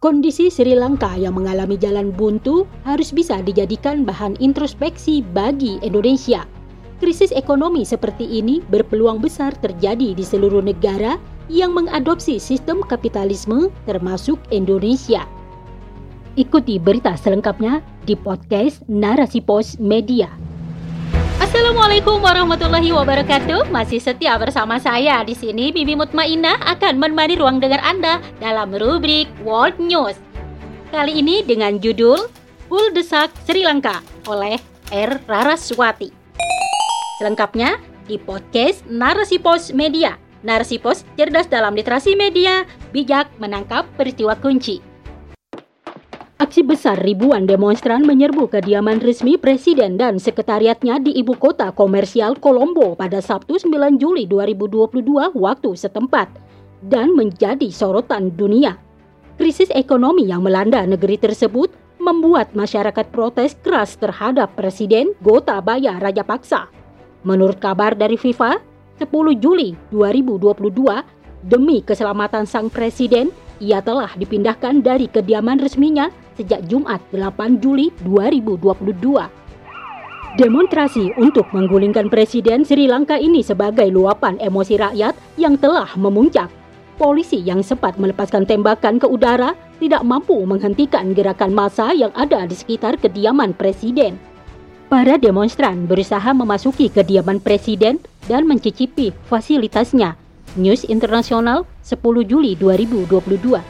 Kondisi Sri Lanka yang mengalami jalan buntu harus bisa dijadikan bahan introspeksi bagi Indonesia. Krisis ekonomi seperti ini berpeluang besar terjadi di seluruh negara yang mengadopsi sistem kapitalisme termasuk Indonesia. Ikuti berita selengkapnya di podcast Narasi Pos Media. Assalamualaikum warahmatullahi wabarakatuh. Masih setia bersama saya di sini Bibi Mutmainah akan menemani ruang dengar Anda dalam rubrik World News. Kali ini dengan judul Pul Desak Sri Lanka oleh R. Raraswati. Selengkapnya di podcast Narasi Pos Media. Narasi Pos cerdas dalam literasi media, bijak menangkap peristiwa kunci. Aksi besar ribuan demonstran menyerbu kediaman resmi Presiden dan sekretariatnya di ibu kota komersial Kolombo pada Sabtu 9 Juli 2022 waktu setempat dan menjadi sorotan dunia. Krisis ekonomi yang melanda negeri tersebut membuat masyarakat protes keras terhadap Presiden Gotabaya Rajapaksa. Menurut kabar dari FIFA, 10 Juli 2022, demi keselamatan sang presiden, ia telah dipindahkan dari kediaman resminya sejak Jumat 8 Juli 2022. Demonstrasi untuk menggulingkan Presiden Sri Lanka ini sebagai luapan emosi rakyat yang telah memuncak. Polisi yang sempat melepaskan tembakan ke udara tidak mampu menghentikan gerakan massa yang ada di sekitar kediaman Presiden. Para demonstran berusaha memasuki kediaman Presiden dan mencicipi fasilitasnya. News Internasional 10 Juli 2022.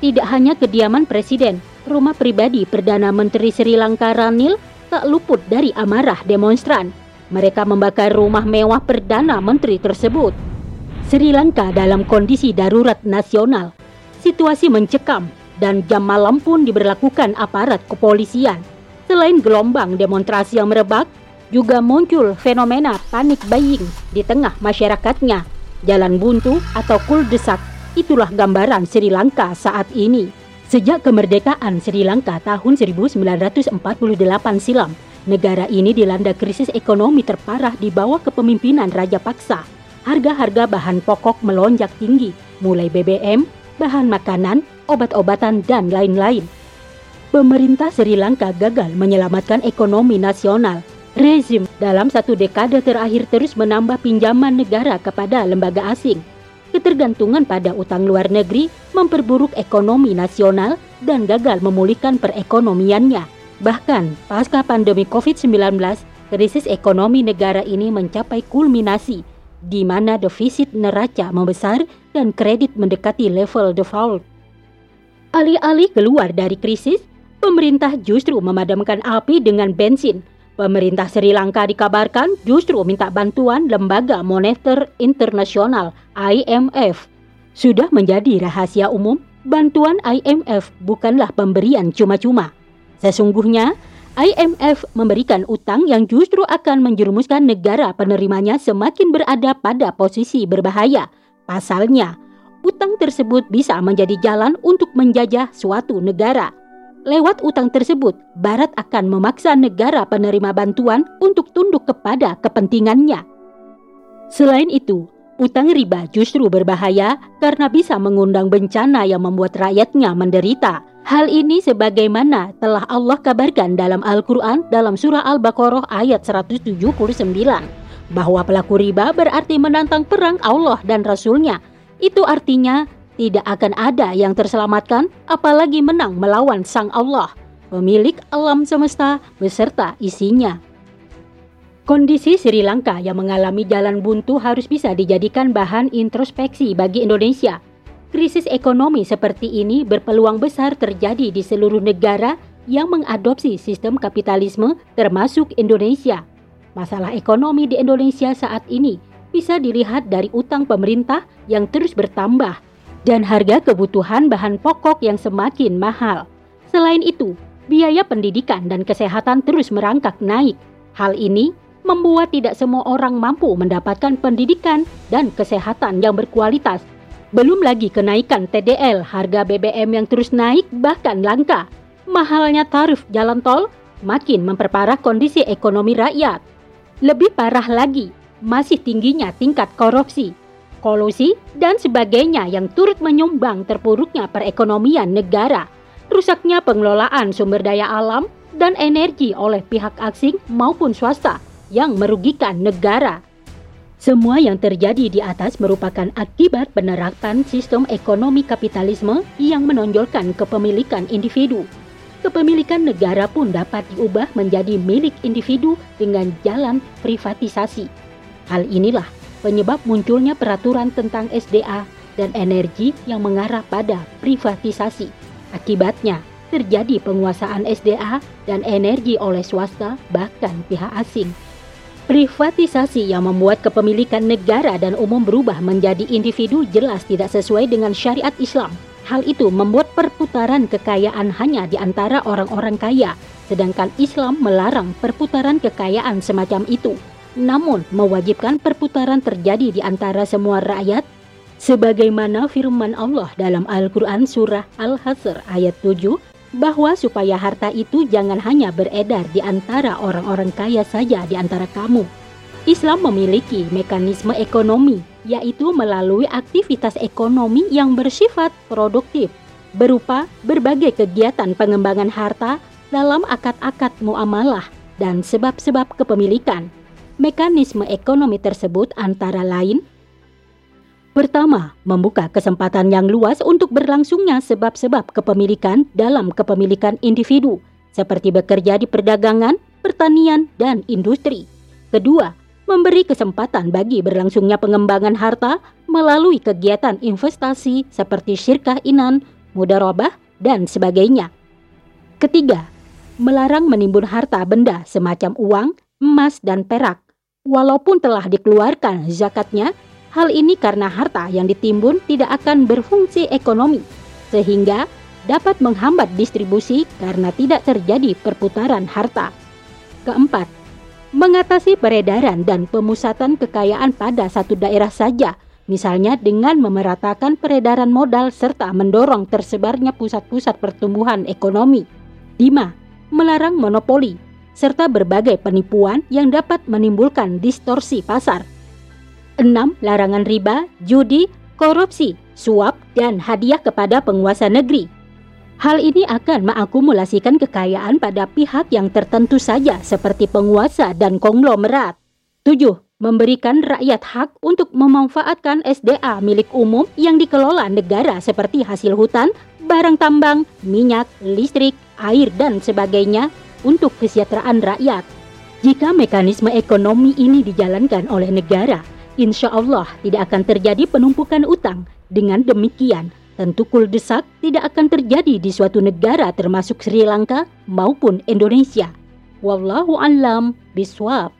Tidak hanya kediaman Presiden, rumah pribadi Perdana Menteri Sri Lanka Ranil tak luput dari amarah demonstran. Mereka membakar rumah mewah Perdana Menteri tersebut. Sri Lanka dalam kondisi darurat nasional. Situasi mencekam dan jam malam pun diberlakukan aparat kepolisian. Selain gelombang demonstrasi yang merebak, juga muncul fenomena panik buying di tengah masyarakatnya. Jalan buntu atau kuldesak itulah gambaran Sri Lanka saat ini. Sejak kemerdekaan Sri Lanka tahun 1948 silam, negara ini dilanda krisis ekonomi terparah di bawah kepemimpinan Raja Paksa. Harga-harga bahan pokok melonjak tinggi, mulai BBM, bahan makanan, obat-obatan, dan lain-lain. Pemerintah Sri Lanka gagal menyelamatkan ekonomi nasional. Rezim dalam satu dekade terakhir terus menambah pinjaman negara kepada lembaga asing ketergantungan pada utang luar negeri memperburuk ekonomi nasional dan gagal memulihkan perekonomiannya. Bahkan, pasca pandemi COVID-19, krisis ekonomi negara ini mencapai kulminasi, di mana defisit neraca membesar dan kredit mendekati level default. Alih-alih keluar dari krisis, pemerintah justru memadamkan api dengan bensin – Pemerintah Sri Lanka dikabarkan justru minta bantuan Lembaga Moneter Internasional IMF. Sudah menjadi rahasia umum, bantuan IMF bukanlah pemberian cuma-cuma. Sesungguhnya, IMF memberikan utang yang justru akan menjerumuskan negara penerimanya semakin berada pada posisi berbahaya. Pasalnya, utang tersebut bisa menjadi jalan untuk menjajah suatu negara. Lewat utang tersebut, Barat akan memaksa negara penerima bantuan untuk tunduk kepada kepentingannya. Selain itu, utang riba justru berbahaya karena bisa mengundang bencana yang membuat rakyatnya menderita. Hal ini sebagaimana telah Allah kabarkan dalam Al-Quran dalam surah Al-Baqarah ayat 179 bahwa pelaku riba berarti menantang perang Allah dan Rasulnya. Itu artinya tidak akan ada yang terselamatkan apalagi menang melawan Sang Allah, pemilik alam semesta beserta isinya. Kondisi Sri Lanka yang mengalami jalan buntu harus bisa dijadikan bahan introspeksi bagi Indonesia. Krisis ekonomi seperti ini berpeluang besar terjadi di seluruh negara yang mengadopsi sistem kapitalisme termasuk Indonesia. Masalah ekonomi di Indonesia saat ini bisa dilihat dari utang pemerintah yang terus bertambah dan harga kebutuhan bahan pokok yang semakin mahal. Selain itu, biaya pendidikan dan kesehatan terus merangkak naik. Hal ini membuat tidak semua orang mampu mendapatkan pendidikan dan kesehatan yang berkualitas. Belum lagi kenaikan TDL, harga BBM yang terus naik bahkan langka. Mahalnya tarif jalan tol makin memperparah kondisi ekonomi rakyat. Lebih parah lagi, masih tingginya tingkat korupsi kolusi, dan sebagainya yang turut menyumbang terpuruknya perekonomian negara, rusaknya pengelolaan sumber daya alam dan energi oleh pihak asing maupun swasta yang merugikan negara. Semua yang terjadi di atas merupakan akibat penerapan sistem ekonomi kapitalisme yang menonjolkan kepemilikan individu. Kepemilikan negara pun dapat diubah menjadi milik individu dengan jalan privatisasi. Hal inilah penyebab munculnya peraturan tentang SDA dan energi yang mengarah pada privatisasi. Akibatnya, terjadi penguasaan SDA dan energi oleh swasta bahkan pihak asing. Privatisasi yang membuat kepemilikan negara dan umum berubah menjadi individu jelas tidak sesuai dengan syariat Islam. Hal itu membuat perputaran kekayaan hanya di antara orang-orang kaya, sedangkan Islam melarang perputaran kekayaan semacam itu. Namun, mewajibkan perputaran terjadi di antara semua rakyat sebagaimana firman Allah dalam Al-Qur'an surah Al-Hasr ayat 7 bahwa supaya harta itu jangan hanya beredar di antara orang-orang kaya saja di antara kamu. Islam memiliki mekanisme ekonomi, yaitu melalui aktivitas ekonomi yang bersifat produktif, berupa berbagai kegiatan pengembangan harta dalam akad-akad muamalah dan sebab-sebab kepemilikan. Mekanisme ekonomi tersebut antara lain Pertama, membuka kesempatan yang luas untuk berlangsungnya sebab-sebab kepemilikan dalam kepemilikan individu, seperti bekerja di perdagangan, pertanian, dan industri. Kedua, memberi kesempatan bagi berlangsungnya pengembangan harta melalui kegiatan investasi seperti syirkah inan, mudarabah, dan sebagainya. Ketiga, melarang menimbun harta benda semacam uang, emas, dan perak, walaupun telah dikeluarkan zakatnya Hal ini karena harta yang ditimbun tidak akan berfungsi ekonomi, sehingga dapat menghambat distribusi karena tidak terjadi perputaran harta. Keempat, mengatasi peredaran dan pemusatan kekayaan pada satu daerah saja, misalnya dengan memeratakan peredaran modal serta mendorong tersebarnya pusat-pusat pertumbuhan ekonomi. 5. Melarang monopoli serta berbagai penipuan yang dapat menimbulkan distorsi pasar 6. Larangan riba, judi, korupsi, suap, dan hadiah kepada penguasa negeri. Hal ini akan mengakumulasikan kekayaan pada pihak yang tertentu saja seperti penguasa dan konglomerat. 7. Memberikan rakyat hak untuk memanfaatkan SDA milik umum yang dikelola negara seperti hasil hutan, barang tambang, minyak, listrik, air, dan sebagainya untuk kesejahteraan rakyat. Jika mekanisme ekonomi ini dijalankan oleh negara, insya Allah tidak akan terjadi penumpukan utang. Dengan demikian, tentu kuldesak tidak akan terjadi di suatu negara termasuk Sri Lanka maupun Indonesia. Wallahu alam biswab.